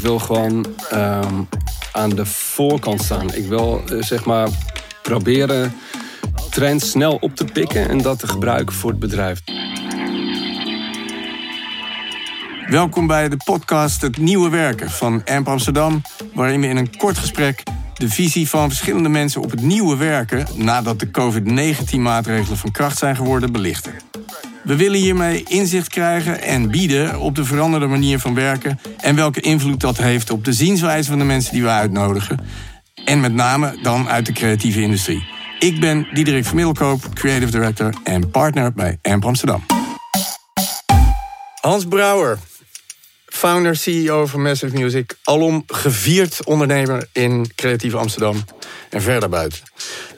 Ik wil gewoon ehm, aan de voorkant staan. Ik wil eh, zeg maar proberen trends snel op te pikken en dat te gebruiken voor het bedrijf. Welkom bij de podcast Het Nieuwe Werken van AMP Amsterdam, waarin we in een kort gesprek de visie van verschillende mensen op het nieuwe werken nadat de COVID-19-maatregelen van kracht zijn geworden belichten. We willen hiermee inzicht krijgen en bieden op de veranderde manier van werken en welke invloed dat heeft op de zienswijze van de mensen die we uitnodigen. En met name dan uit de creatieve industrie. Ik ben Diederik van Middelkoop, Creative Director en partner bij AMP Amsterdam. Hans Brouwer, founder, CEO van Massive Music. Alom gevierd ondernemer in creatieve Amsterdam en verder buiten.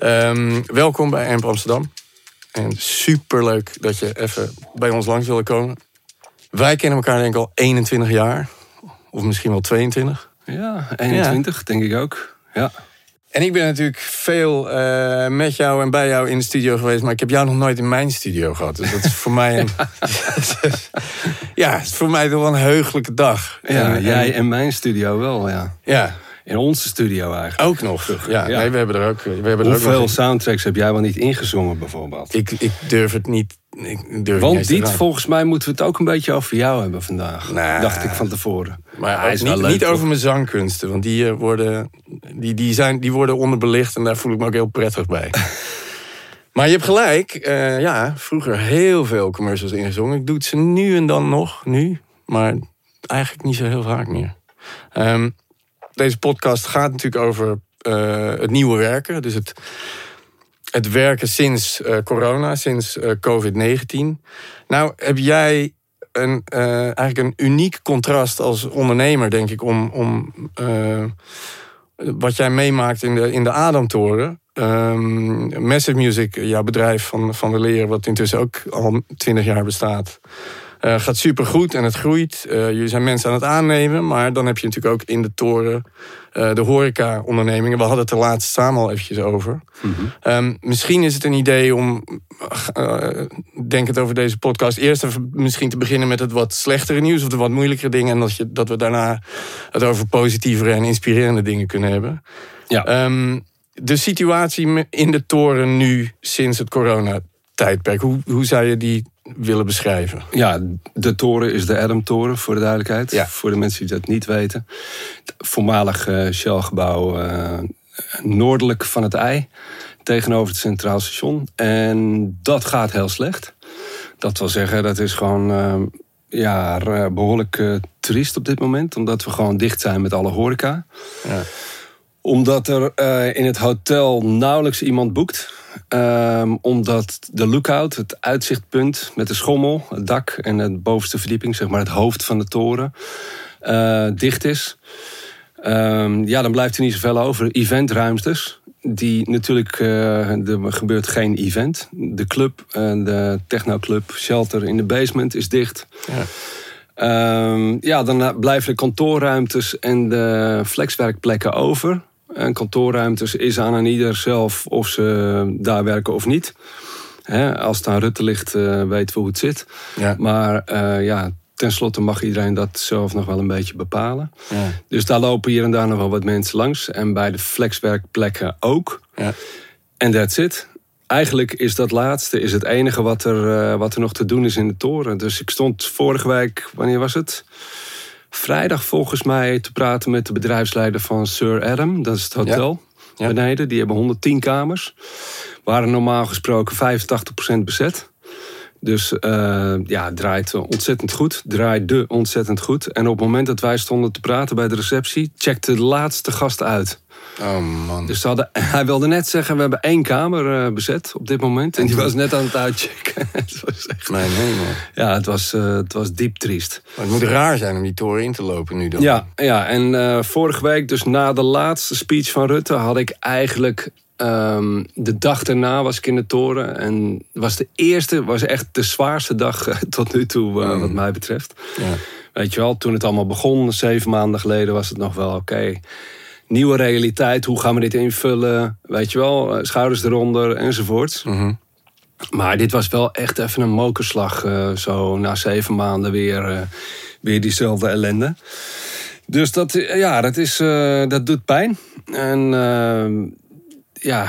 Um, welkom bij AMP Amsterdam. En superleuk dat je even bij ons langs wilde komen. Wij kennen elkaar denk ik al 21 jaar. Of misschien wel 22. Ja, 21 denk ik ook. Ja. En ik ben natuurlijk veel uh, met jou en bij jou in de studio geweest, maar ik heb jou nog nooit in mijn studio gehad. Dus dat is voor mij een. ja, het is voor mij toch wel een heugelijke dag. Ja, en, jij en mijn studio wel, ja. Ja. In onze studio eigenlijk. Ook nog. Ja, ja. Nee, we hebben er ook. We hebben Hoeveel er ook nog soundtracks heb jij wel niet ingezongen, bijvoorbeeld? Ik, ik durf het niet. Ik durf Want niet dit, volgens mij moeten we het ook een beetje over jou hebben vandaag. Nou, dacht ik van tevoren. Maar Hij is niet, leuk, niet over mijn zangkunsten, want die, eh, worden, die, die, zijn, die worden onderbelicht en daar voel ik me ook heel prettig bij. maar je hebt gelijk, eh, ja, vroeger heel veel commercials ingezongen. Ik doe het ze nu en dan nog, nu, maar eigenlijk niet zo heel vaak meer. Ehm, deze podcast gaat natuurlijk over eh, het nieuwe werken, dus het, het werken sinds eh, corona, sinds eh, COVID-19. Nou, heb jij een, eigenlijk een uniek contrast als ondernemer, denk ik, om, om wat jij meemaakt in de, in de Ademtoren. Ehm, Massive Music, jouw bedrijf van, van de leer, wat intussen ook al 20 jaar bestaat. Eh, gaat supergoed en het groeit. Eh, jullie zijn mensen aan het aannemen. Maar dan heb je natuurlijk ook in de toren eh, de horeca-ondernemingen. We hadden het er laatst samen al eventjes over. Ehm, misschien is het een idee om, uh, denkend over deze podcast, eerst even misschien te beginnen met het wat slechtere nieuws of de wat moeilijkere dingen. En dat, je, dat we daarna het over positievere en inspirerende dingen kunnen hebben. Ja. Ehm, de situatie in de toren nu sinds het coronatijdperk, hoe, hoe zou je die willen beschrijven? Ja, de toren is de Adam-toren, voor de duidelijkheid. Ja. Voor de mensen die dat niet weten. Het voormalig eh, Shell-gebouw eh, noordelijk van het IJ. Tegenover het Centraal Station. En dat gaat heel slecht. Dat wil zeggen, dat is gewoon eh, ja, behoorlijk eh, triest op dit moment. Omdat we gewoon dicht zijn met alle horeca. Ja. Omdat er eh, in het hotel nauwelijks iemand boekt. Ehm, omdat de lookout, het uitzichtpunt met de schommel, het dak en de bovenste verdieping, zeg maar het hoofd van de toren, eh, dicht is. Ehm, ja, dan blijft er niet zoveel over. Eventruimtes. Die natuurlijk, eh, er gebeurt geen event. De club, eh, de technoclub, shelter in de basement is dicht. Ja. Ehm, ja, dan blijven de kantoorruimtes en de flexwerkplekken over. En kantoorruimtes is aan een ieder zelf of ze daar werken of niet. Als het aan Rutte ligt, eh, weten we hoe het zit. Ja. Maar eh, ja, tenslotte mag iedereen dat zelf nog wel een beetje bepalen. Ja. Dus daar lopen hier en daar nog wel wat mensen langs. En bij de flexwerkplekken ook. Ja. En that's it. Eigenlijk is dat laatste is het enige wat er, eh, wat er nog te doen is in de toren. Dus ik stond vorige week, wanneer was het? Vrijdag volgens mij te praten met de bedrijfsleider van Sir Adam. Dat is het hotel Ja. beneden. Die hebben 110 kamers. Waren normaal gesproken 85% bezet. Dus eh, ja, het draait ontzettend goed. Draaide ontzettend goed. En op het moment dat wij stonden te praten bij de receptie... checkte de laatste gast uit. Oh man. Dus hadden, hij wilde net zeggen, we hebben één kamer eh, bezet op dit moment. En die was net aan het uitchecken. het was echt, Mijn hemel. ja, het was, eh, het was diep triest. Maar het moet raar zijn om die toren in te lopen nu dan. Ja, ja en vorige week, dus na de laatste speech van Rutte... had ik eigenlijk ehm, de dag daarna was ik in de toren. En was de eerste, was echt de zwaarste dag eh, tot nu toe, eh, wat mij betreft. Ja. Weet je wel, toen het allemaal begon, zeven maanden geleden, was het nog wel oké. Nieuwe realiteit, hoe gaan we dit invullen? Weet je wel, eh, schouders eronder enzovoort. Mhm. Maar dit was wel echt even een mokerslag. zo na zeven maanden weer, weer diezelfde ellende. Dus dat, ja, dat, is, dat doet pijn. En ehm, ja,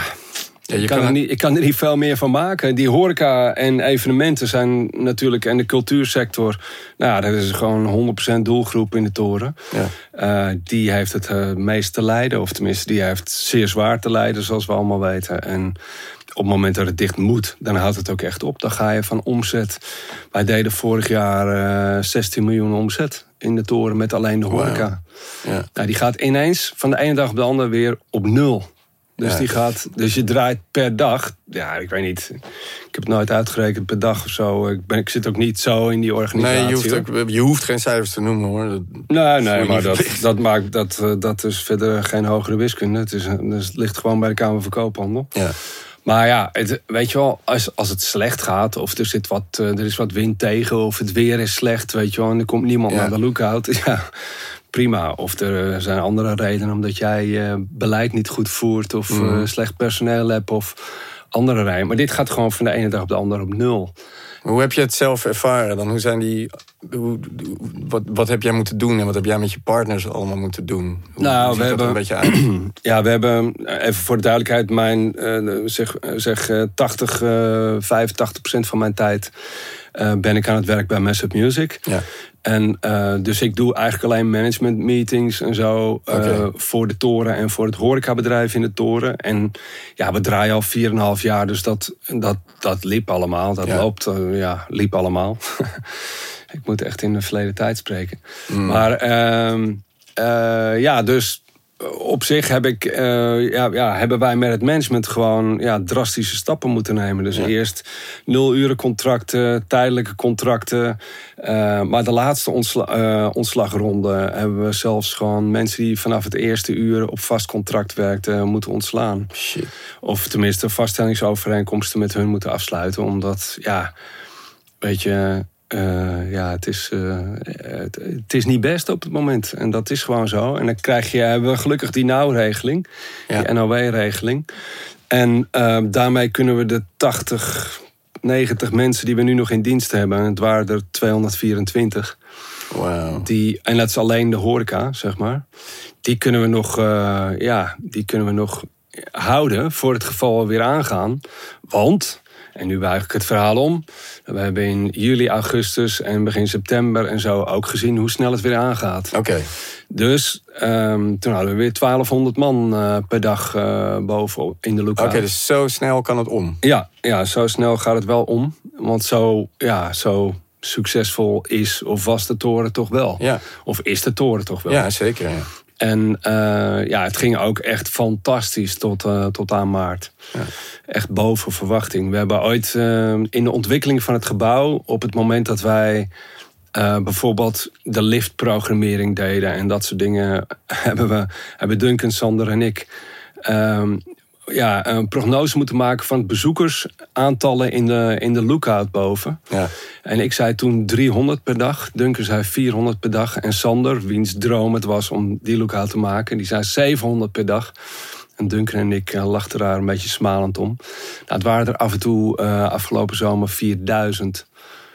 Ja, je ik, kan kan er niet, ik kan er niet veel meer van maken. Die horeca en evenementen zijn natuurlijk... en de cultuursector, nou, dat is gewoon 100% doelgroep in de toren. Ja. Eh, die heeft het eh, meest te lijden. Of tenminste, die heeft zeer zwaar te lijden, zoals we allemaal weten. En op het moment dat het dicht moet, dan houdt het ook echt op. Dan ga je van omzet. Wij deden vorig jaar eh 16 miljoen omzet in de toren met alleen de horeca. Ja. Nou, die gaat ineens van de ene dag op de andere weer op nul. Dus, Ja. die gaat, dus je draait per dag, ja, ik weet niet. Ik heb het nooit uitgerekend per dag of zo. Ik, ben, ik zit ook niet zo in die organisatie. Nee, je hoeft, ook, je hoeft geen cijfers te noemen hoor. Dat- Nee, nee, maar dat, dat, maakt, dat, eh, dat is verder geen hogere wiskunde. Het, is, het ligt gewoon bij de Kamer van Koophandel. Ja. Maar ja, het, weet je wel, als, als het slecht gaat... of er, zit wat, eh, er is wat wind tegen of het weer is slecht... weet je wel, en er komt niemand Ja. naar de lookout... ja, prima. Of er eh, zijn andere redenen omdat jij eh, beleid niet goed voert... of Mhm. eh, slecht personeel hebt of andere redenen. Maar dit gaat gewoon van de ene dag op de andere op nul. Hoe heb je het zelf ervaren dan? Hoe zijn die, hoe, wat, wat heb jij moeten doen en wat heb jij met je partners allemaal moeten doen? Hoe, Nou, we dat er een beetje uit? Ja, we hebben, even voor de duidelijkheid, mijn, zeg, zeg eh, 80, eh 85 procent van mijn tijd ben ik aan het werk bij Massive Music. Ja. En eh, dus ik doe eigenlijk alleen management meetings en zo Oké. voor de toren en voor het horecabedrijf in de toren. En ja, we draaien al 4,5 jaar, dus dat, dat, dat liep allemaal. Dat Ja. loopt, eh, ja, liep allemaal. ik moet echt in de verleden tijd spreken. Mm. Maar ehm, eh, ja, dus op zich heb ik, eh, ja, ja, hebben wij met het management gewoon ja, drastische stappen moeten nemen. Dus Ja. eerst nul uren contracten, tijdelijke contracten. Eh, maar de laatste ontsla eh, ontslagronde hebben we zelfs gewoon mensen die vanaf het eerste uur op vast contract werkten moeten ontslaan. Shit. Of tenminste vaststellingsovereenkomsten met hun moeten afsluiten. Omdat, ja, weet je, eh, ja, het is, eh, het, het is niet best op het moment. En dat is gewoon zo. En dan krijg je, hebben we gelukkig die nauwregeling, Ja. die NOW-regeling. En eh, daarmee kunnen we de 80, 90 mensen die we nu nog in dienst hebben, en het waren er 224, Wauw. die, en dat is alleen de horeca, zeg maar. Die kunnen we nog, eh, ja, die kunnen we nog houden voor het geval we weer aangaan. Want, en nu buig ik het verhaal om. We hebben in juli, augustus en begin september en zo ook gezien hoe snel het weer aangaat. Oké. Dus ehm, toen hadden we weer 1200 man eh, per dag eh, boven in de lookout. Oké, dus zo snel kan het om. Ja, ja, zo snel gaat het wel om. Want zo, ja, zo succesvol is of was de toren toch wel. Ja, Of is de toren toch wel. ja zeker. Ja. En eh, ja, het ging ook echt fantastisch tot, eh, tot aan maart. Ja. Echt boven verwachting. We hebben ooit eh, in de ontwikkeling van het gebouw, op het moment dat wij bijvoorbeeld de liftprogrammering deden en dat soort dingen, hebben we, hebben Duncan, Sander en ik. Ja, een prognose moeten maken van bezoekersaantallen in de, in de lookout boven. Ja. En ik zei toen 300 per dag. Duncan zei 400 per dag. En Sander, wiens droom het was om die lookout te maken, die zei 700 per dag. En Duncan en ik eh, lachten daar een beetje smalend om. Nou, het waren er af en toe eh, afgelopen zomer 4000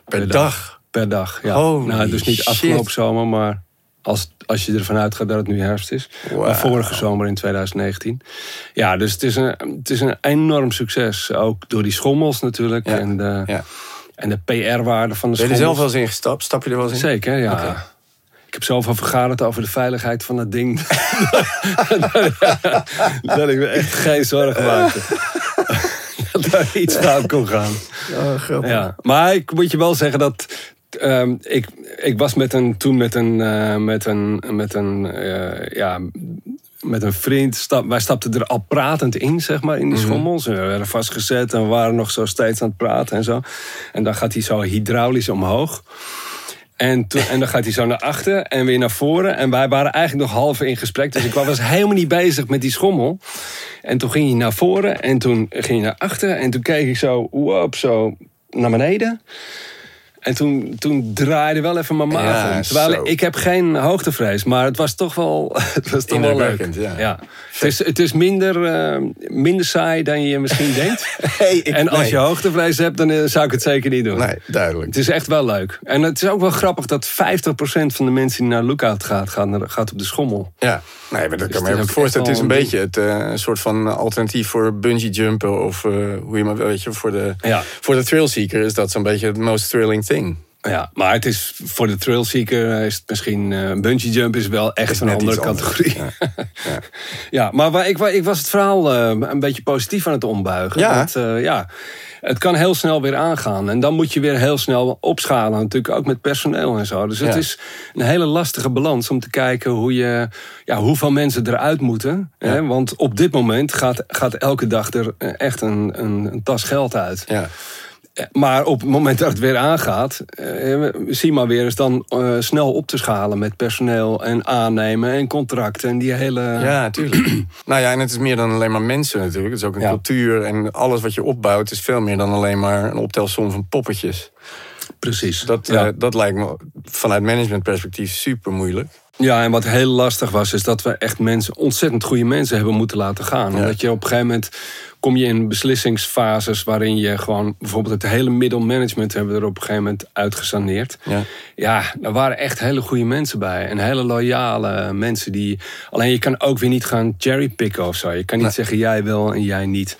Per dag. per dag. Ja. Holy nou, dus niet shit. afgelopen zomer, maar als, als je ervan uitgaat dat het nu herfst is. Maar vorige zomer in 2019. Ja, dus het is, een, het is een enorm succes. Ook door die schommels natuurlijk. Ja, En de, ja. en de PR-waarde van de Ben je er schommels. zelf wel eens in gestapt? Stap je er wel eens in? Zeker, ja. Ik heb zoveel vergaderd over de veiligheid van dat ding. dat ik me echt geen zorgen maakte. dat er iets fout kon gaan. Oh. Ja. Maar ik moet je wel zeggen dat. Ehm, ik, ik was met een, toen met een, eh, met een, met een, eh, ja, met een vriend. Stap, wij stapten er al pratend in, zeg maar, in die schommels. En we werden vastgezet en we waren nog zo steeds aan het praten en zo. En dan gaat hij zo hydraulisch omhoog. En, toen, en dan gaat hij zo naar achter en weer naar voren. En wij waren eigenlijk nog half in gesprek. Dus ik was helemaal niet bezig met die schommel. En toen ging hij naar voren en toen ging hij naar achter. En toen keek ik zo, wow, zo naar beneden. En toen, toen draaide wel even mijn maag Ja, om. Terwijl zo. ik heb geen hoogtevrees, maar het was toch wel, het was toch wel leuk. Indrukwekkend, ja. Het, is, het is minder, eh, minder saai dan je misschien denkt. Hey, ik- en als nee. je hoogtevrees hebt, dan eh, zou ik het zeker niet doen. Nee, duidelijk. Het is echt wel leuk. En het is ook wel grappig dat 50% van de mensen die naar Lookout gaat, gaat, naar- gaat op de schommel. Ja, nee, maar dat Dus kan me voorstellen. Het is een beetje het, eh, een soort van alternatief voor bungee jumpen. Of hoe je maar weet je, voor de, Ja. voor de thrill seeker is dat zo'n beetje het most thrilling thing. Ja, maar het is voor de thrillseeker is het misschien... eh bungee jump is wel echt Is een andere categorie. Ja. Ja. Ja, maar waar- ik, ik was het verhaal eh, een beetje positief aan het ombuigen. Ja. Want, eh, ja, het kan heel snel weer aangaan. En dan moet je weer heel snel opschalen. Natuurlijk ook met personeel en zo. Dus het Ja. is een hele lastige balans om te kijken hoe je, ja, hoeveel mensen eruit moeten. Hè? Want op dit moment gaat, gaat elke dag er eh, echt een, een, een tas geld uit. Ja. Maar op het moment dat het weer aangaat, eh, zie maar weer eens dan eh, snel op te schalen met personeel en aannemen en contracten en die hele. Ja, tuurlijk. nou ja, en het is meer dan alleen maar mensen natuurlijk. Het is ook een Ja. cultuur en alles wat je opbouwt is veel meer dan alleen maar een optelsom van poppetjes. Precies. Dat, ja. eh, dat lijkt me vanuit managementperspectief super moeilijk. Ja, en wat heel lastig was, is dat we echt mensen, ontzettend goede mensen hebben moeten laten gaan. Ja. Omdat je op een gegeven moment kom je in beslissingsfases waarin je gewoon bijvoorbeeld het hele middelmanagement hebben we er op een gegeven moment uitgesaneerd. Ja. Ja, er waren echt hele goede mensen bij. En hele loyale mensen die. Alleen je kan ook weer niet gaan cherrypicken of zo. Je kan niet Nee. zeggen jij wel en jij niet.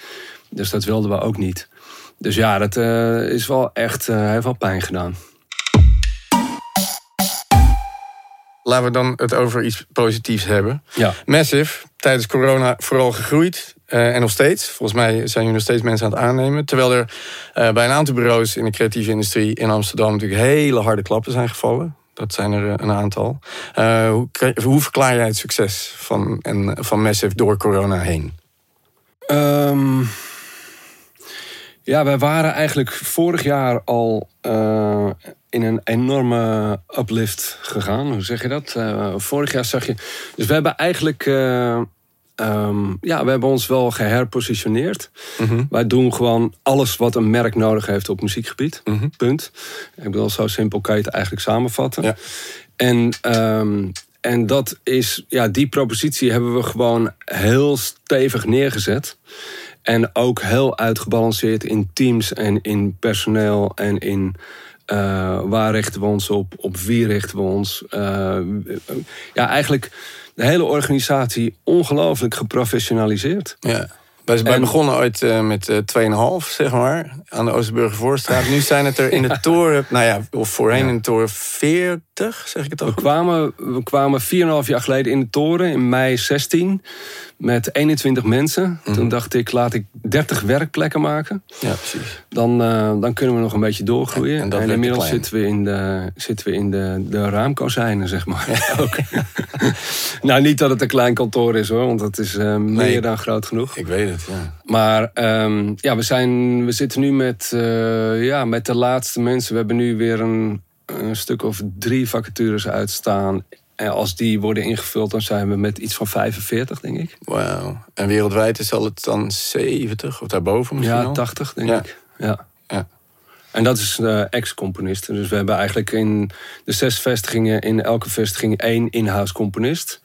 Dus dat wilden we ook niet. Dus ja, dat eh, is wel echt. eh, heeft wel pijn gedaan. Laten we dan het over iets positiefs hebben. Ja. Massive, tijdens corona vooral gegroeid. eh, en nog steeds. Volgens mij zijn er nog steeds mensen aan het aannemen. Terwijl er eh, bij een aantal bureaus in de creatieve industrie in Amsterdam natuurlijk hele harde klappen zijn gevallen. Dat zijn er eh, een aantal. Hoe, hoe verklaar jij het succes van, en, van Massive door corona heen? Ehm, ja, wij waren eigenlijk vorig jaar al in een enorme uplift gegaan. Hoe zeg je dat? Eh, vorig jaar zag je. Dus we hebben eigenlijk. eh, ehm, ja, we hebben ons wel geherpositioneerd. Mhm. Wij doen gewoon alles wat een merk nodig heeft op muziekgebied. Mhm. Punt. Ik bedoel, zo simpel kan je het eigenlijk samenvatten. Ja. En, ehm, en dat is, ja, die propositie hebben we gewoon heel stevig neergezet. En ook heel uitgebalanceerd in teams en in personeel en in eh, waar richten we ons op, op wie richten we ons. Eh, ja, eigenlijk de hele organisatie ongelooflijk geprofessionaliseerd. Ja. Wij En- begonnen ooit eh, met eh 2,5, zeg maar, aan de Oosterburgervoorstraat. Nu zijn het er in de toren, nou ja, of voorheen Ja. in de toren 40, zeg ik het al We goed? kwamen, we kwamen 4,5 jaar geleden in de toren, in mei 16, met 21 mensen. Mhm. Toen dacht ik, laat ik 30 werkplekken maken. Ja, precies. Dan, eh, dan kunnen we nog een beetje doorgroeien. En En, dat te inmiddels zitten we in de, zitten we in de, de raamkozijnen, zeg maar. Ook. nou, niet dat het een klein kantoor is hoor, want het is eh, meer Nee. dan groot genoeg. Ik weet het, ja. Maar ehm, ja, we, zijn, we zitten nu met, eh, ja, met de laatste mensen. We hebben nu weer een, een stuk of drie vacatures uitstaan. En als die worden ingevuld, dan zijn we met iets van 45, denk ik. Wauw. En wereldwijd is al het dan 70 of daarboven misschien Ja, al? 80, denk Ja. ik. Ja. Ja. En dat is de ex-componisten. Dus we hebben eigenlijk in de zes vestigingen, in elke vestiging één in-house componist.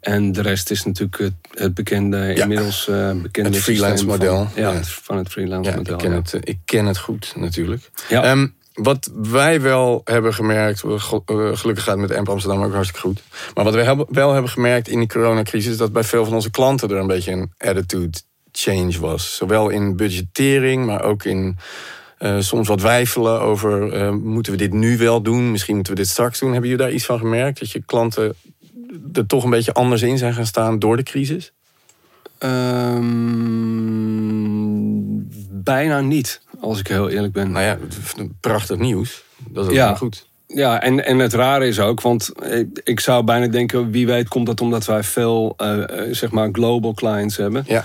En de rest is natuurlijk het, het bekende, inmiddels eh, bekende Het freelance model. Van, ja, van het freelance Ja, model. ik ken, ja. het, eh, ik ken het goed natuurlijk. Ja. Ehm, wat wij wel hebben gemerkt, eh, gelukkig gaat het met Amp Amsterdam ook hartstikke goed. Maar wat hebben- wel hebben gemerkt in die coronacrisis, is dat bij veel van onze klanten er een beetje een attitude change was. Zowel in budgettering, maar ook in eh, soms wat wijfelen over eh, moeten we dit nu wel doen, misschien moeten we dit straks doen. Hebben jullie daar iets van gemerkt? Dat je klanten er toch een beetje anders in zijn gaan staan door de crisis? Ehm, bijna niet, als ik heel eerlijk ben. Nou ja, prachtig nieuws. Dat is ook Ja. goed. Ja, en, en het rare is ook, want ik, ik zou bijna denken, wie weet komt dat omdat wij veel, eh, eh, zeg maar, global clients hebben. Ja.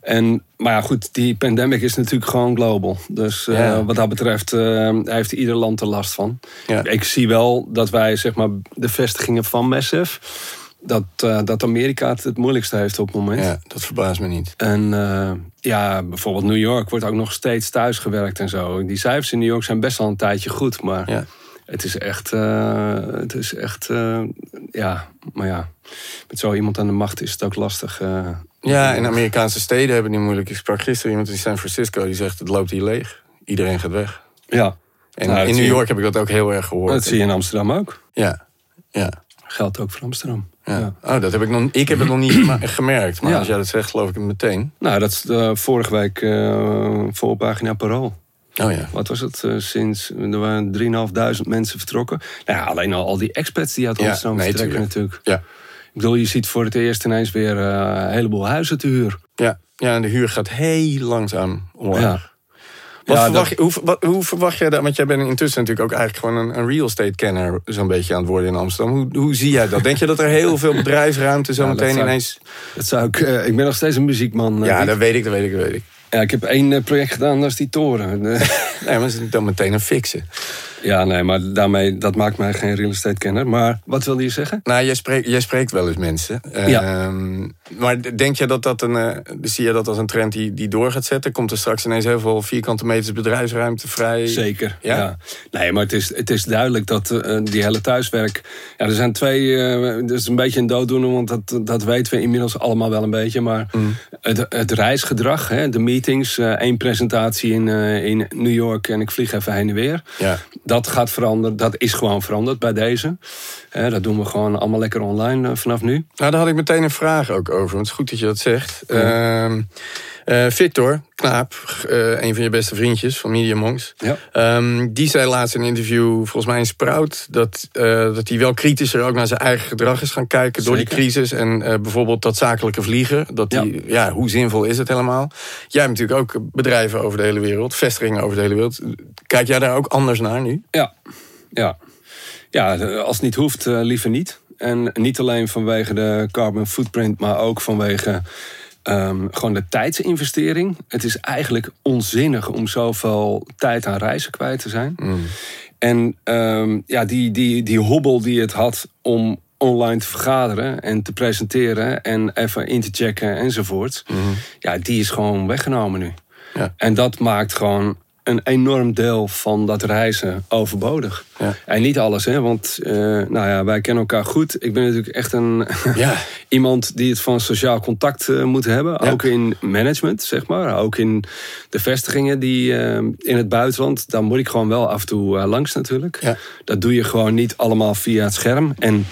En, maar ja, goed, die pandemic is natuurlijk gewoon global. Dus eh, Ja. wat dat betreft eh, heeft ieder land er last van. Ja. Ik zie wel dat wij, zeg maar, de vestigingen van Massive... dat, eh, dat Amerika het het moeilijkste heeft op het moment. Ja, dat verbaast me niet. En eh, ja, bijvoorbeeld New York wordt ook nog steeds thuisgewerkt en zo. Die cijfers in New York zijn best wel een tijdje goed, maar Ja. het is echt, eh, het is echt, ja, maar ja, met zo iemand aan de macht is het ook lastig. Ja, en Amerikaanse steden hebben die moeilijk. Ik sprak gisteren iemand in San Francisco die zegt: het loopt hier leeg. Iedereen gaat weg. ja, En Nou, in New je- York heb ik dat ook heel erg gehoord. dat zie je in Amsterdam ook. Ja, ja. Geldt ook voor Amsterdam. Ja. Oh, dat heb ik nog. Ik heb het nog niet gemerkt, maar Ja. als jij dat zegt, geloof ik het meteen. Nou, dat is vorige week eh voorpagina Parool. Oh ja. Wat was het? Eh, sinds er waren 3.500 mensen vertrokken. Nou ja, alleen al, al die expats die uit Amsterdam nee, vertrekken tuurlijk. natuurlijk. Ja. Ik bedoel, je ziet voor het eerst ineens weer eh, een heleboel huizen te huur. Ja. ja, en de huur gaat heel langzaam omlaag. Wat Ja, verwacht je, hoe, wat, hoe verwacht jij dat? Want jij bent intussen natuurlijk ook eigenlijk gewoon een, een real estate kenner zo'n beetje aan het worden in Amsterdam. Hoe, hoe zie jij dat? Denk je dat er heel veel bedrijfsruimte zo Ja, dat meteen zou- ineens... Dat zou ik, eh, ik ben nog steeds een muziekman. eh, Ja, dat weet ik, dat weet ik, dat weet ik. ja, ik heb één eh, project gedaan, dat is die toren. Nee, maar het is dan meteen een fixen. Ja, nee, maar daarmee, dat maakt mij geen real estate kenner. Maar wat wilde je zeggen? Nou, jij spreekt, jij spreekt wel eens mensen. Ja. Ehm, maar denk je dat dat een... eh, zie je dat als een trend die, die door gaat zetten? Komt er straks ineens heel veel vierkante meters bedrijfsruimte vrij? Zeker, Ja? ja. Nee, maar het is, het is duidelijk dat eh, die hele thuiswerk... Ja, er zijn twee... eh dat is een beetje een dooddoener, want dat, dat weten we inmiddels allemaal wel een beetje. Maar Mm. het, het reisgedrag, hè, de meetings... één presentatie in, in New York en ik vlieg even heen en weer. Ja. Dat gaat veranderen. Dat is gewoon veranderd bij deze. Dat doen we gewoon allemaal lekker online eh, vanaf nu. Nou, daar had ik meteen een vraag ook over. Want het is goed dat je dat zegt. Ehm, eh, Victor Knaap, eh, een van je beste vriendjes van Media Monks. Ja. ehm, die zei laatst in een interview, volgens mij in Sprout... dat, dat hij wel kritischer ook naar zijn eigen gedrag is gaan kijken... door die crisis. En bijvoorbeeld dat zakelijke vliegen. Dat Ja. die, ja. hoe zinvol is het helemaal? Jij hebt natuurlijk ook bedrijven over de hele wereld. Vestigingen over de hele wereld. Kijk jij daar ook anders naar nu? Ja, ja. ja als het niet hoeft, eh, liever niet. En niet alleen vanwege de carbon footprint, maar ook vanwege ehm, gewoon de tijdsinvestering. Het is eigenlijk onzinnig om zoveel tijd aan reizen kwijt te zijn. En ehm, ja, die, die, die hobbel die het had om online te vergaderen en te presenteren en even in te checken enzovoort. Ja, die is gewoon weggenomen nu. Ja. En dat maakt gewoon een enorm deel van dat reizen overbodig. Ja. En niet alles, hè, want eh, nou ja, wij kennen elkaar goed. Ik ben natuurlijk echt een Ja. iemand die het van sociaal contact eh, moet hebben. Ja. Ook in management, zeg maar. Ook in de vestigingen die eh, in het buitenland. Daar moet ik gewoon wel af en toe langs natuurlijk. Ja. Dat doe je gewoon niet allemaal via het scherm. En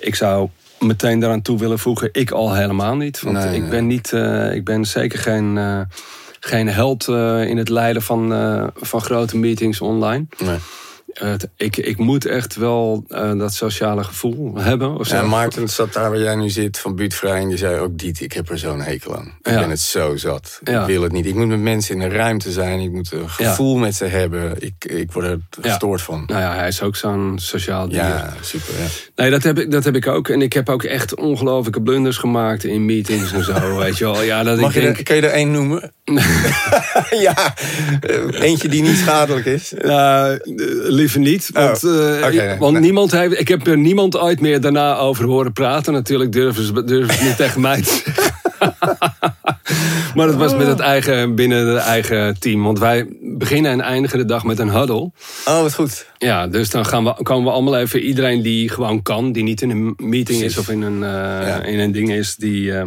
ik zou meteen daaraan toe willen voegen, ik al helemaal niet. Want Nee, ik, nee. ben niet, ik ben zeker geen, geen held eh, in het leiden van, eh, van grote meetings online. Nee. Ik, ik moet echt wel eh, dat sociale gevoel hebben. Of zo. Ja, Maarten zat daar waar jij nu zit van buurtvrij en die zei ook Diet, ik heb er zo'n hekel aan. Ik Ja. ben het zo zat. Ja. Ik wil het niet. Ik moet met mensen in een ruimte zijn. Ik moet een gevoel met ze hebben. Ik, ik word er gestoord van. Nou ja, hij is ook zo'n sociaal dier. Ja, super. Ja. Nee, dat heb, ik, dat heb ik ook. En ik heb ook echt ongelofelijke blunders gemaakt in meetings en zo. Weet je wel. Ja, dat Mag ik je denk... er, kan je er één noemen? ja, eh, eentje die niet schadelijk is. Nou, liever niet. Want, Oh, eh, oké, nee. want Nee. niemand heeft, ik heb er niemand ooit meer daarna over horen praten. Natuurlijk durven ze, durven ze niet tegen mij te zeggen. maar dat was met het eigen, binnen het eigen team. Want wij beginnen en eindigen de dag met een huddle. Oh, wat goed. Ja, dus dan gaan we, komen we allemaal even... Iedereen die gewoon kan, die niet in een meeting Precies. is of in een, eh, Ja. in een ding is... Die, eh,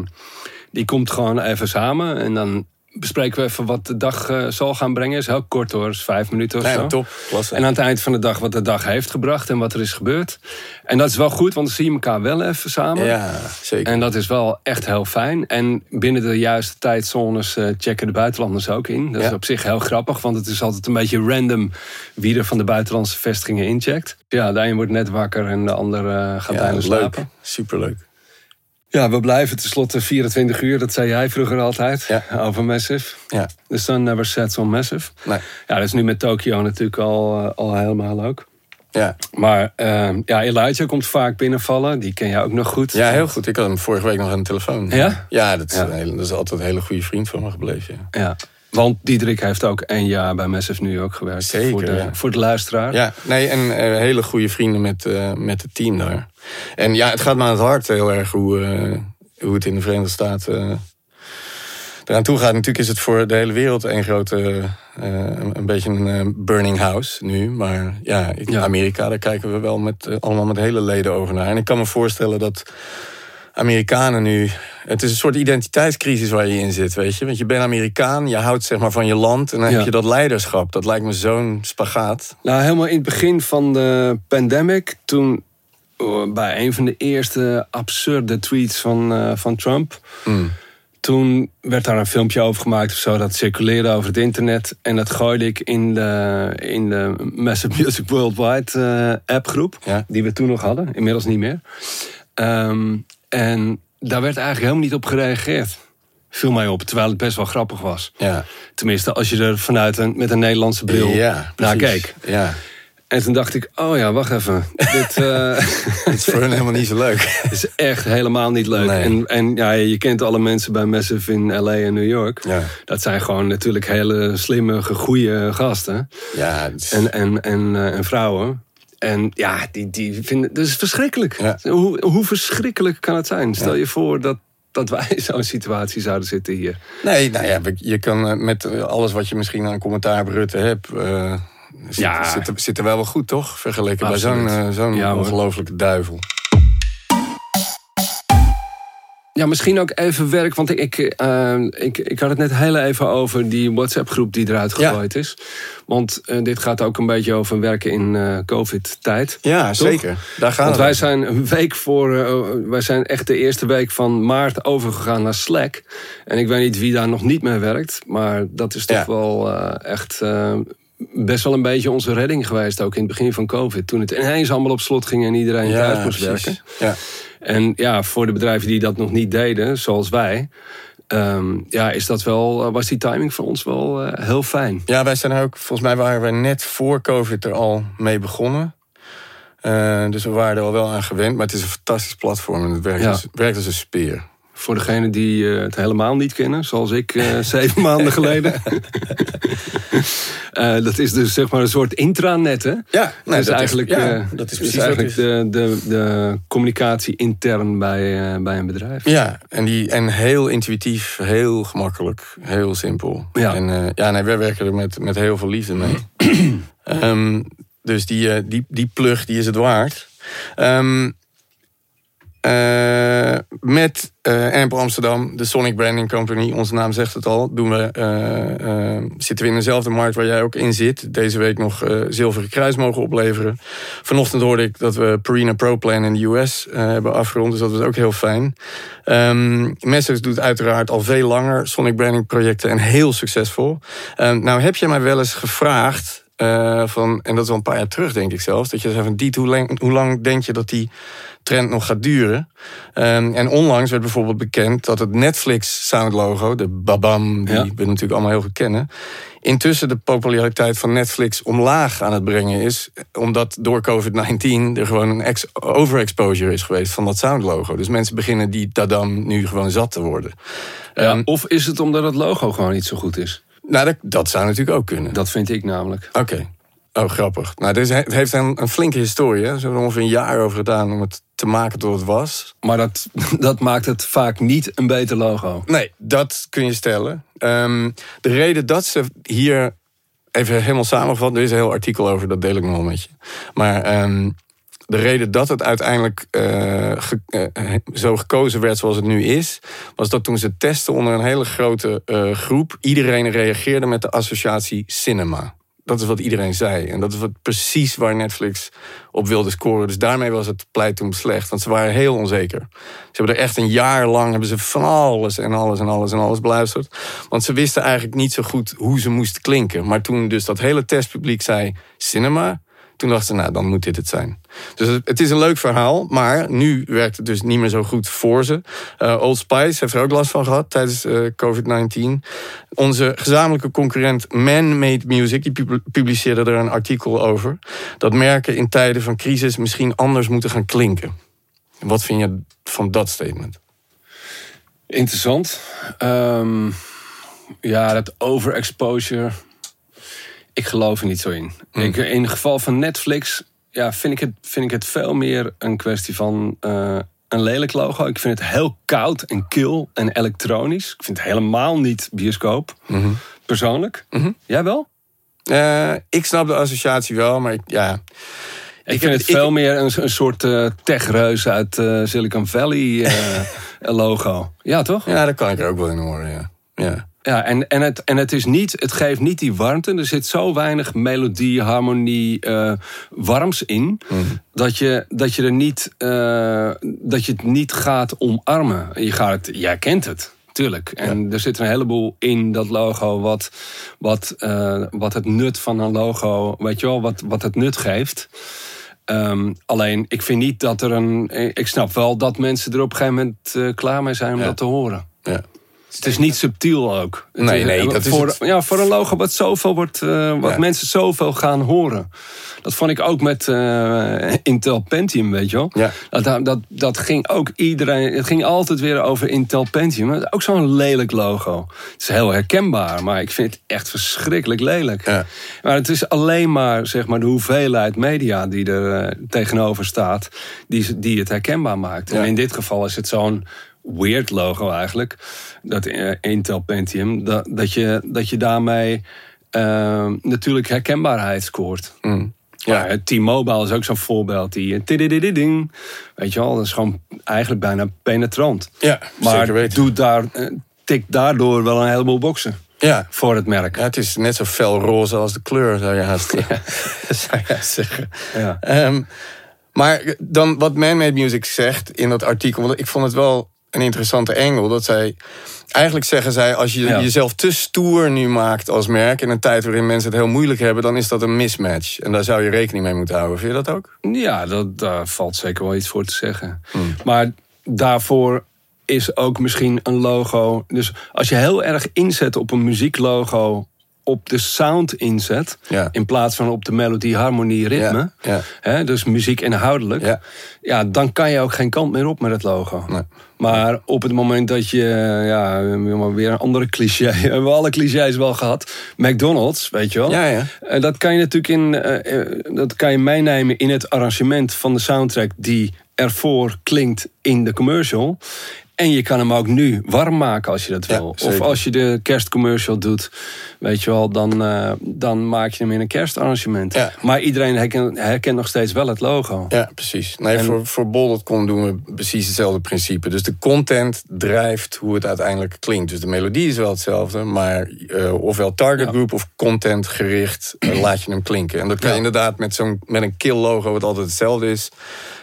die komt gewoon even samen. En dan bespreken we even wat de dag eh, zal gaan brengen. Is heel kort hoor, is vijf minuten of Nee, zo. top. Klasse. En aan het eind van de dag wat de dag heeft gebracht en wat er is gebeurd. En dat is wel goed, want dan zie je elkaar wel even samen. ja, zeker. En dat is wel echt heel fijn. En binnen de juiste tijdzones eh, checken de buitenlanders ook in. Dat Ja. is op zich heel grappig, want het is altijd een beetje random wie er van de buitenlandse vestigingen incheckt. Ja, de een wordt net wakker en de ander eh, gaat ja, bijna leuk. slapen. Superleuk. Ja, we blijven tenslotte 24 uur, dat zei jij vroeger altijd, Ja. over Massive. Ja. The sun never sets on Massive. Nee. Ja, dat is nu met Tokio natuurlijk al, eh, al helemaal ook. Ja. Maar ehm, ja, Elijah komt vaak binnenvallen. Die ken jij ook nog goed. ja, heel goed. Ik had hem vorige week nog aan de telefoon. Ja? Ja, dat is, Ja. Een hele, dat is altijd een hele goede vriend van me gebleven. Ja. Ja. Want Diederik heeft ook één jaar bij Massive New York gewerkt. Zeker, Voor de, ja. voor de luisteraar. Ja, nee, en eh, hele goede vrienden met, eh, met het team daar. En ja, het gaat me aan het hart heel erg hoe, eh, hoe het in de Verenigde Staten eraan toe gaat. Natuurlijk is het voor de hele wereld een grote, een, beetje een burning house nu. Maar ja, in Ja. Amerika, daar kijken we wel met, allemaal met hele leden over naar. En ik kan me voorstellen dat Amerikanen nu. Het is een soort identiteitscrisis waar je in zit, weet je. Want je bent Amerikaan, je houdt zeg maar van je land. En dan Ja. heb je dat leiderschap. Dat lijkt me zo'n spagaat. Nou, helemaal in het begin van de pandemic, toen oh, bij een van de eerste absurde tweets van, eh, van Trump, Mm. toen werd daar een filmpje over gemaakt of zo, dat circuleerde over het internet. En dat gooide ik in de, in de Massive Music Worldwide eh, appgroep, Ja. die we toen nog hadden, inmiddels niet meer. Ehm, en daar werd eigenlijk helemaal niet op gereageerd. Viel mij op, terwijl het best wel grappig was. Ja. Tenminste, als je er vanuit een, met een Nederlandse bril ja, naar keek. Ja, En toen dacht ik, oh ja, wacht even. Dit eh, het is voor hen helemaal niet zo leuk. is echt helemaal niet leuk. Nee. En, en ja, je kent alle mensen bij Massive in LA en New York. Ja, Dat zijn gewoon natuurlijk hele slimme, goede gasten. ja, het is- En, en, en, eh, en vrouwen. En ja, die, die vinden... Dat is verschrikkelijk. Ja. Hoe, hoe verschrikkelijk kan het zijn? Stel je voor dat, dat wij in zo'n situatie zouden zitten hier. nee, nou ja, je kan eh, met alles wat je misschien aan commentaar Rutte hebt... eh, zit, Ja. zit, zit er wel wel goed, toch? Vergeleken Absoluut. bij zo'n eh, zo'n ongelofelijke duivel. Ja, misschien ook even werk, want ik, ik, eh, ik, ik had het net heel even over die WhatsApp-groep die eruit Ja. gegooid is. Want eh, dit gaat ook een beetje over werken in eh, COVID-tijd. Ja, Toch? zeker. Daar gaan Want wij zijn een week voor, eh, wij zijn echt de eerste week van maart overgegaan naar Slack. En ik weet niet wie daar nog niet mee werkt, maar dat is toch Ja. wel echt best wel een beetje onze redding geweest, ook in het begin van COVID. Toen het ineens allemaal op slot ging en iedereen thuis moest precies. werken. Ja. En ja, voor de bedrijven die dat nog niet deden, zoals wij, ehm, ja, is dat wel, eh, was die timing voor ons wel eh, heel fijn. ja, wij zijn er ook... Volgens mij waren we net voor COVID er al mee begonnen. Eh, dus we waren er al wel aan gewend. Maar het is een fantastisch platform en het werkt, Ja. als, werkt als een speer. Voor degenen die eh, het helemaal niet kennen, zoals ik eh, zeven maanden geleden. Eh, dat is dus zeg maar een soort intranet, hè? Ja, dat is eigenlijk, ja, dat is dus precies eigenlijk is. de, de, de communicatie intern bij, bij een bedrijf. Ja, en, die, en heel intuïtief, heel gemakkelijk, heel simpel. Ja. En ja, nee, wij werken er met, met heel veel liefde mee. Ehm, dus die, die, die plug, die is het waard. Ehm, eh, met eh Amp Amsterdam, de Sonic Branding Company, onze naam zegt het al, doen we, eh, zitten we in dezelfde markt waar jij ook in zit. Deze week nog zilveren kruis mogen opleveren. Vanochtend hoorde ik dat we Purina Pro Plan in de US hebben afgerond, dus dat was ook heel fijn. Um, Messers doet uiteraard al veel langer Sonic Branding projecten en heel succesvol. Ehm, nou heb je mij wel eens gevraagd, van, en dat is al een paar jaar terug denk ik zelfs, dat je zei van Diet, hoe lang denk je dat die trend nog gaat duren? Ehm, en onlangs werd bijvoorbeeld bekend dat het Netflix soundlogo, de babam, die Ja. we natuurlijk allemaal heel goed kennen, intussen de populariteit van Netflix omlaag aan het brengen is. Omdat door COVID-19 er gewoon een ex- overexposure is geweest van dat soundlogo. Dus mensen beginnen die dadam nu gewoon zat te worden. Ja, Ehm, of is het omdat het logo gewoon niet zo goed is? nou, dat, dat zou natuurlijk ook kunnen. Dat vind ik namelijk. Oké. Oh, grappig. Nou, dit het heeft een, een flinke historie. Hè? Ze hebben er ongeveer een jaar over gedaan om het te maken tot het was. Maar dat, dat maakt het vaak niet een beter logo. Nee, dat kun je stellen. Ehm, de reden dat ze hier even helemaal samengevat, er is een heel artikel over, dat deel ik nog wel met je. Maar ehm, de reden dat het uiteindelijk eh, ge- eh, zo gekozen werd zoals het nu is, was dat toen ze testen onder een hele grote eh, groep, iedereen reageerde met de associatie cinema. Dat is wat iedereen zei. En dat is wat precies waar Netflix op wilde scoren. Dus daarmee was het pleit toen slecht. Want ze waren heel onzeker. Ze hebben er echt een jaar lang hebben ze van alles en alles en alles en alles beluisterd. Want ze wisten eigenlijk niet zo goed hoe ze moesten klinken. Maar toen dus dat hele testpubliek zei cinema. Toen dachten ze, nou, dan moet dit het zijn. Dus het, is een leuk verhaal, maar nu werkt het dus niet meer zo goed voor ze. Eh, Old Spice heeft er ook last van gehad tijdens eh, COVID-19. Onze gezamenlijke concurrent Man-Made Music, die pub- publiceerde er een artikel over. Dat merken in tijden van crisis misschien anders moeten gaan klinken. Wat vind je van dat statement? Interessant. Ehm, Ja, dat overexposure. Ik geloof er niet zo in. Hmm. Ik, in het geval van Netflix ja, vind, ik het, vind ik het veel meer een kwestie van eh, een lelijk logo. Ik vind het heel koud en kil en elektronisch. Ik vind het helemaal niet bioscoop. Mhm. Persoonlijk. Jij wel? Eh, ik snap de associatie wel, maar ik, ja. Ik, vind het ik- veel meer een, een soort eh techreus uit Silicon Valley logo. Ja, toch? Ja, daar kan ik er ook wel in horen, ja. ja. Ja, en, en, het, en het, is niet, het geeft niet die warmte. Er zit zo weinig melodie, harmonie, eh, warms in. Dat, je, dat je er niet, eh, dat je het niet gaat omarmen. Je gaat het, jij kent het, tuurlijk. En er zit een heleboel in dat logo wat, wat, eh, wat het nut van een logo, weet je wel, wat, wat het nut geeft. Ehm, alleen, ik vind niet dat er een. Ik snap wel dat mensen er op een gegeven moment klaar mee zijn om Ja. dat te horen. ja. Het is niet subtiel ook. Het Nee, is- nee, dat is voor, het. Ja, voor een logo wat zoveel wordt, eh, wat Ja. mensen zoveel gaan horen. Dat vond ik ook met eh, Intel Pentium, weet je wel. Ja. Dat, dat, dat ging ook iedereen. Het ging altijd weer over Intel Pentium. Is Ook zo'n lelijk logo. Het is heel herkenbaar, maar ik vind het echt verschrikkelijk lelijk. Ja. Maar het is alleen maar, zeg maar de hoeveelheid media die er eh, tegenover staat, die, die het herkenbaar maakt. En in dit geval is het zo'n weird logo eigenlijk, dat eh, Intel Pentium, dat, dat, je, dat je daarmee eh, natuurlijk herkenbaarheid scoort. Mm. Ja, Ja. T-Mobile is ook zo'n voorbeeld. Die eh, tididididing. Weet je wel, dat is gewoon eigenlijk bijna penetrant. Ja, Maar zeker weten. doet daar, eh, tikt daardoor wel een heleboel boxen Ja. voor het merk. ja, het is net zo fel roze als de kleur, zou je haast, zou je haast zeggen. Ja. Ehm, maar dan wat Man-Made Music zegt in dat artikel, want ik vond het wel een interessante engel. Dat zij, eigenlijk zeggen zij, als je Ja. jezelf te stoer nu maakt als merk... in een tijd waarin mensen het heel moeilijk hebben... dan is dat een mismatch. En daar zou je rekening mee moeten houden. Vind je dat ook? Ja, dat, daar valt zeker wel iets voor te zeggen. Maar daarvoor is ook misschien een logo. Dus als je heel erg inzet op een muzieklogo, op de sound inzet, Ja. in plaats van op de melodie, harmonie, ritme, Ja, ja. Hè, dus muziek inhoudelijk, Ja. ja. dan kan je ook geen kant meer op met het logo. Nee. Maar op het moment dat je, ja, weer een andere cliché, we hebben alle clichés wel gehad, McDonald's, weet je wel. Ja, ja. Eh, dat kan je natuurlijk in, eh, eh, dat kan je meenemen in het arrangement van de soundtrack die ervoor klinkt in de commercial. En je kan hem ook nu warm maken als je dat Ja, wil. of als je de kerstcommercial doet, weet je wel, dan, eh, dan maak je hem in een kerstarrangement. Ja. Maar iedereen herkent, herkent nog steeds wel het logo. Ja, precies. Nee, En- voor, voor bol.com doen we precies hetzelfde principe. Dus de content drijft hoe het uiteindelijk klinkt. Dus de melodie is wel hetzelfde, maar eh, ofwel target Ja. group of content gericht eh, laat je hem klinken. En dat kan je inderdaad met, zo'n, met een kill logo, wat altijd hetzelfde is,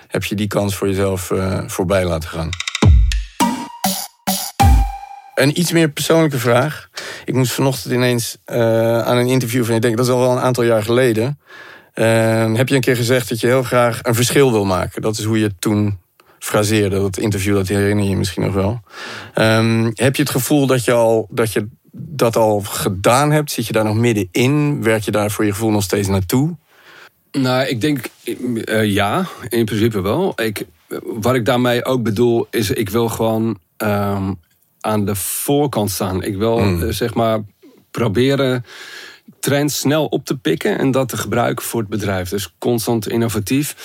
heb je die kans voor jezelf voorbij laten gaan. Een iets meer persoonlijke vraag. Ik moest vanochtend ineens eh, aan een interview van, ik denk dat is al wel een aantal jaar geleden. Eh, heb je een keer gezegd dat je heel graag een verschil wil maken? Dat is hoe je het toen fraseerde. Dat interview, dat herinner je je misschien nog wel. Ehm, heb je het gevoel dat je, al, dat je dat al gedaan hebt? Zit je daar nog middenin? Werk je daar voor je gevoel nog steeds naartoe? Nou, ik denk eh, ja, in principe wel. Ik, wat ik daarmee ook bedoel, is ik wil gewoon ehm, aan de voorkant staan. Ik wil eh, zeg maar proberen trends snel op te pikken en dat te gebruiken voor het bedrijf. Dus constant innovatief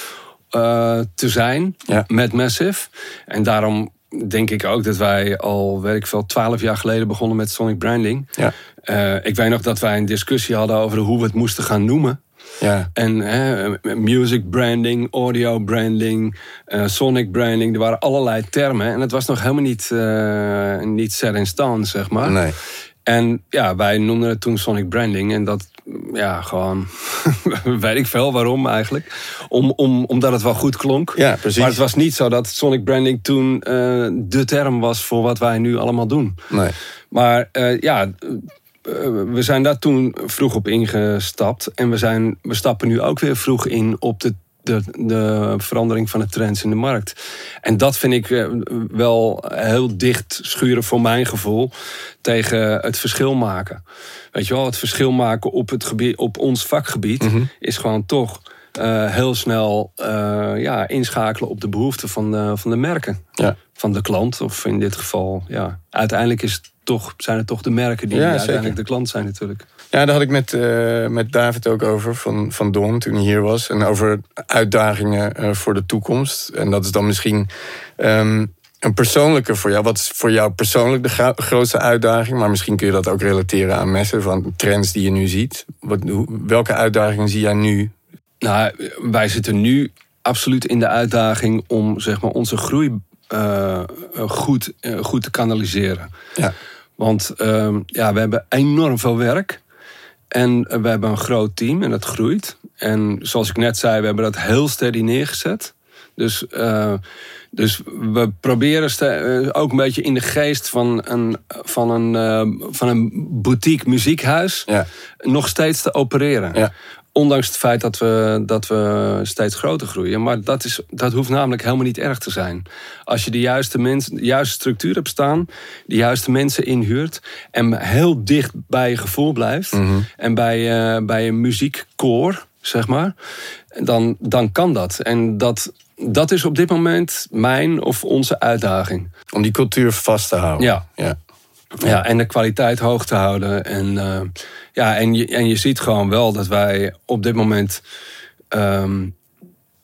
eh, te zijn Ja. met Massive. En daarom denk ik ook dat wij al, weet ik veel, twaalf jaar geleden begonnen met Sonic Branding. Ja. Eh, ik weet nog dat wij een discussie hadden over hoe we het moesten gaan noemen. Ja, En hè, music branding, audio branding, eh, sonic branding. Er waren allerlei termen. En het was nog helemaal niet, eh, niet set in stone, zeg maar. nee. En ja, wij noemden het toen sonic branding. En dat, ja, gewoon... weet ik veel waarom eigenlijk. Om, om, omdat het wel goed klonk. Ja, precies. Maar het was niet zo dat sonic branding toen eh, de term was... voor wat wij nu allemaal doen. nee. Maar ja, we zijn daar toen vroeg op ingestapt. En we, zijn, we stappen nu ook weer vroeg in op de, de, de verandering van de trends in de markt. En dat vind ik eh, wel heel dicht schuren voor mijn gevoel tegen het verschil maken. Weet je wel, het verschil maken op, het gebied, op ons vakgebied is gewoon toch eh, heel snel eh, ja, inschakelen op de behoeften van de, van de merken. Ja. Van de klant, of in dit geval, ja. Uiteindelijk is het toch, zijn het toch de merken die Ja, uiteindelijk zeker. de klant zijn natuurlijk. Ja, daar had ik met, eh, met David ook over van, van Don toen hij hier was. En over uitdagingen eh, voor de toekomst. En dat is dan misschien ehm, een persoonlijke voor jou. Wat is voor jou persoonlijk de grootste uitdaging? Maar misschien kun je dat ook relateren aan messen van trends die je nu ziet. Wat, welke uitdagingen zie jij nu? Nou, wij zitten nu absoluut in de uitdaging om zeg maar, onze groei eh, goed, eh, goed te kanaliseren. Ja. Want ehm, ja, we hebben enorm veel werk. En eh, we hebben een groot team en dat groeit. En zoals ik net zei, we hebben dat heel steady neergezet. Dus, eh, dus we proberen eh, ook een beetje in de geest van een, van een, eh, van een boutique muziekhuis Ja. nog steeds te opereren. Ja. Ondanks het feit dat we, dat we steeds groter groeien. Maar dat, is, dat hoeft namelijk helemaal niet erg te zijn. Als je de juiste, mens, de juiste structuur hebt staan, de juiste mensen inhuurt. en heel dicht bij je gevoel blijft. en bij, eh, bij een muziekkoor, zeg maar. Dan, dan kan dat. En dat, dat is op dit moment mijn of onze uitdaging. Om die cultuur vast te houden. Ja. ja. Ja, en de kwaliteit hoog te houden. En, eh, ja, en, je, en je ziet gewoon wel dat wij op dit moment ehm,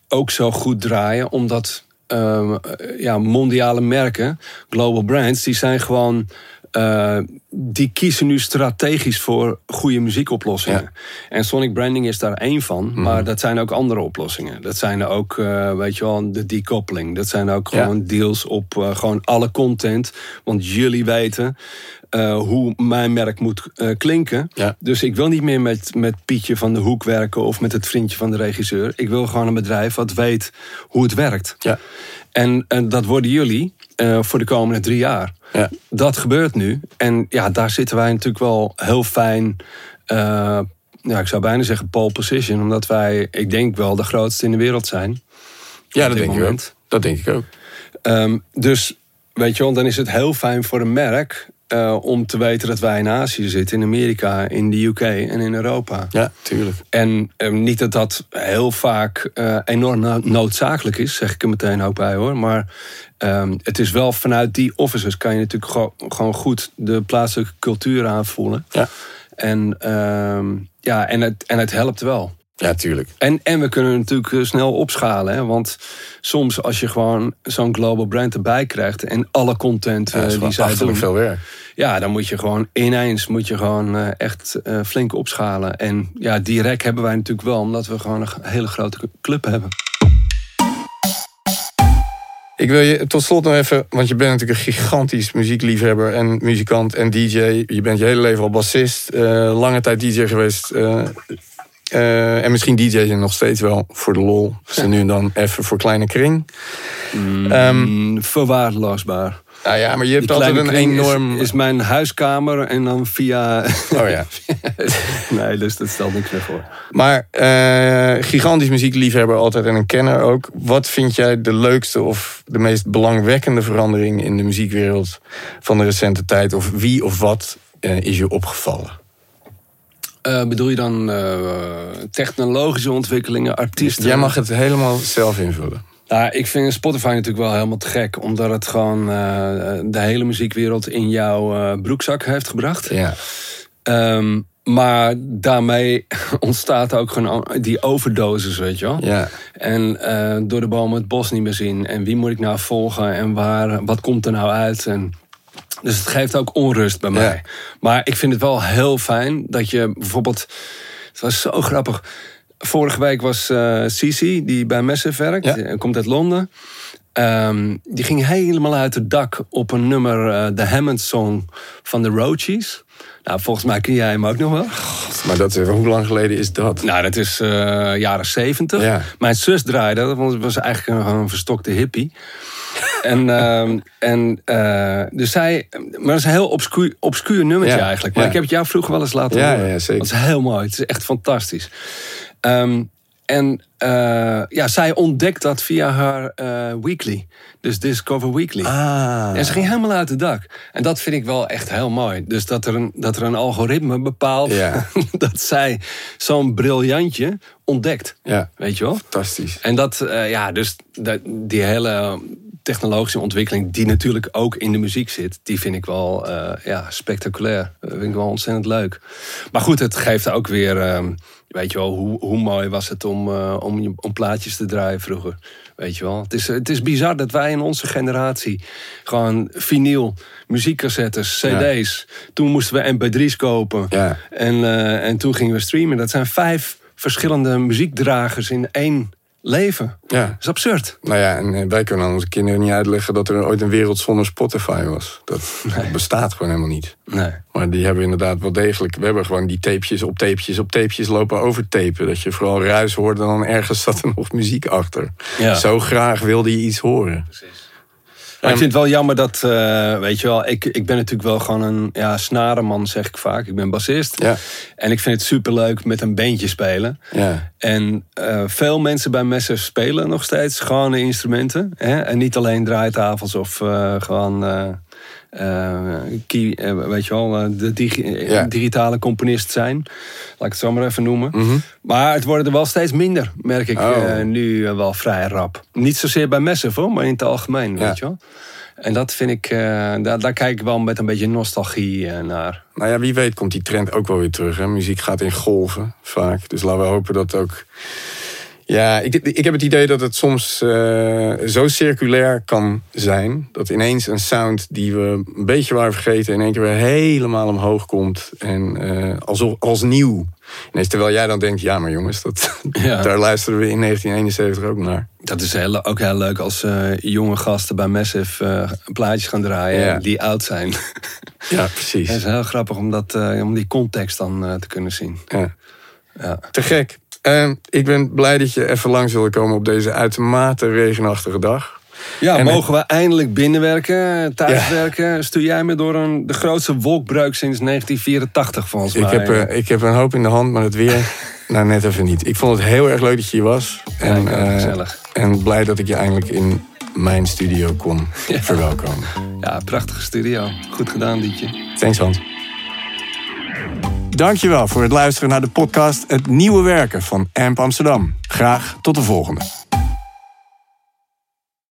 ook zo goed draaien. Omdat ehm, eh, ja, mondiale merken, global brands, die zijn gewoon. Eh, die kiezen nu strategisch voor goede muziekoplossingen. En Sonic Branding is daar één van. Maar dat zijn ook andere oplossingen. Dat zijn er ook, eh, weet je wel, de decoupling. Dat zijn ook Ja. gewoon deals op eh, gewoon alle content. Want jullie weten hoe mijn merk moet klinken. Ja. Dus ik wil niet meer met, met Pietje van de Hoek werken... of met het vriendje van de regisseur. Ik wil gewoon een bedrijf wat weet hoe het werkt. Ja. En, en dat worden jullie eh, voor de komende drie jaar. Ja. Dat gebeurt nu. En ja, daar zitten wij natuurlijk wel heel fijn... eh, ja, ik zou bijna zeggen pole position. Omdat wij, ik denk wel, de grootste in de wereld zijn. Ja, dat denk ik ook. Dat denk ik ook. Ehm, dus weet je wel, dan is het heel fijn voor een merk eh, om te weten dat wij in Azië zitten, in Amerika, in de UK en in Europa. Ja, tuurlijk. En ehm, niet dat dat heel vaak eh, enorm no- noodzakelijk is, zeg ik er meteen ook bij hoor. Maar ehm, het is wel vanuit die offices kan je natuurlijk gewoon, gewoon goed de plaatselijke cultuur aanvoelen. Ja. En, ehm, ja, en, het, en het helpt wel. Ja, tuurlijk. En, en we kunnen natuurlijk eh, snel opschalen. Hè? Want soms als je gewoon zo'n global brand erbij krijgt... en alle content Ja, eh, die zij doen... veel werk. Ja, dan moet je gewoon ineens moet je gewoon, eh, echt flink opschalen. En ja, die rek hebben wij natuurlijk wel... omdat we gewoon een hele grote club hebben. Ik wil je tot slot nog even, want je bent natuurlijk een gigantisch muziekliefhebber en muzikant en DJ. Je bent je hele leven al bassist, lange tijd DJ geweest. Eh, en misschien DJ je nog steeds wel voor de lol. Ze nu en dan even voor kleine kring. Mm, verwaarloosbaar. nou ja, maar je hebt altijd een is- enorm. Is, mijn huiskamer en dan via... Oh ja. nee, dus dat stelt niks meer voor. Maar eh, gigantisch muziekliefhebber altijd en een kenner ook. Wat vind jij de leukste of de meest belangwekkende verandering in de muziekwereld van de recente tijd? Of wie of wat eh, is je opgevallen? Eh, bedoel je dan eh, technologische ontwikkelingen, artiesten? Jij mag het helemaal zelf invullen. Nou, ik vind Spotify natuurlijk wel helemaal te gek. Omdat het gewoon eh, de hele muziekwereld in jouw broekzak heeft gebracht. Ja. Ehm, maar daarmee ontstaat ook gewoon die overdosis, weet je wel. Ja. En door de bomen het bos niet meer zien. En wie moet ik nou volgen en waar, wat komt er nou uit? En, dus het geeft ook onrust bij mij. Maar ik vind het wel heel fijn dat je bijvoorbeeld... Het was zo grappig. Vorige week was eh Cici, die bij Massive werkt. Ja. Komt uit Londen. Ehm, die ging helemaal uit het dak op een nummer, eh, de Hammond Song van de Roaches. Nou, volgens mij ken jij hem ook nog wel. Maar dat, is- hoe lang geleden is dat? Nou, dat is eh, jaren zeventig. Ja. Mijn zus draaide dat, want het was eigenlijk een, een verstokte hippie. En, ehm, en uh, dus zij, maar dat is een heel obscuur, obscuur nummertje Ja, eigenlijk. Maar ja. ik heb het jou vroeger wel eens laten Ja, horen. ja, zeker. Dat is heel mooi. Het is echt fantastisch. Um, En uh, ja, zij ontdekt dat via haar uh, weekly. Dus Discover Weekly. Ah. En ze ging helemaal uit het dak. En dat vind ik wel echt heel mooi. Dus dat er een, dat er een algoritme bepaalt Ja. dat zij zo'n briljantje ontdekt. Ja. Weet je wel? Fantastisch. En dat, uh, ja, dus dat, die hele technologische ontwikkeling, die natuurlijk ook in de muziek zit, die vind ik wel uh, ja, spectaculair. Dat vind ik wel ontzettend leuk. Maar goed, het geeft ook weer, uh, weet je wel, hoe, hoe mooi was het om, uh, om, om plaatjes te draaien vroeger. Weet je wel. Het is, het is bizar dat wij in onze generatie gewoon vinyl, muziekcassettes, cd's. Ja. Toen moesten we mp3's kopen. Ja. En, uh, en toen gingen we streamen. Dat zijn vijf verschillende muziekdragers in één leven. Ja. Dat is absurd. Nou ja, en wij kunnen aan onze kinderen niet uitleggen dat er ooit een wereld zonder Spotify was. Dat, nee. dat bestaat gewoon helemaal niet. Nee. Maar die hebben inderdaad wel degelijk. We hebben gewoon die tapejes op tapejes op tapejes lopen overtapen. Dat je vooral ruis hoorde en dan ergens zat er nog muziek achter. Ja. Zo graag wilde je iets horen. Precies. Maar ik vind het wel jammer dat, uh, weet je wel, ik, ik ben natuurlijk wel gewoon een ja, snarenman, zeg ik vaak. Ik ben bassist. Ja. En ik vind het superleuk met een bandje spelen. Ja. En uh, veel mensen bij messen spelen nog steeds gewone instrumenten. Hè? En niet alleen draaitafels of uh, gewoon. Key, weet je wel, de digi Ja. digitale componist zijn. Laat ik het zo maar even noemen. Mhm. Maar het worden er wel steeds minder, merk ik Oh. uh, nu uh, wel vrij rap. Niet zozeer bij messen, hoor, maar in het algemeen, Ja. weet je wel. En dat vind ik, uh, daar, daar kijk ik wel met een beetje nostalgie uh, naar. Nou ja, wie weet komt die trend ook wel weer terug. Hè? Muziek gaat in golven vaak. Dus laten we hopen dat ook. Ja, ik, ik heb het idee dat het soms uh, zo circulair kan zijn. Dat ineens een sound die we een beetje waren vergeten... in één keer weer helemaal omhoog komt. En uh, alsof, als nieuw. Ineens terwijl jij dan denkt... ja, maar jongens, dat, Ja. daar luisteren we in 1971 ook naar. Dat is heel, ook heel leuk als uh, jonge gasten bij Massive plaatjes gaan draaien Ja. die oud zijn. Ja, precies. Het is heel grappig om, dat, om die context dan te kunnen zien. Ja. Ja. Te gek. Uh, ik ben blij dat je even langs wilde komen op deze uitermate regenachtige dag. Ja, En- mogen we eindelijk binnenwerken, thuiswerken? Stuur jij me door een, de grootste wolkbreuk sinds 1984 volgens Ik mij. heb, uh, ik heb een hoop in de hand, maar het weer, nou net even niet. Ik vond het heel erg leuk dat je hier was. Ja, ik ook, uh, gezellig. en blij dat ik je eindelijk in mijn studio kon Ja. verwelkomen. Ja, prachtige studio. Goed gedaan, Dietje. Thanks Hans. Dankjewel voor het luisteren naar de podcast Het Nieuwe Werken van AMP Amsterdam. Graag tot de volgende.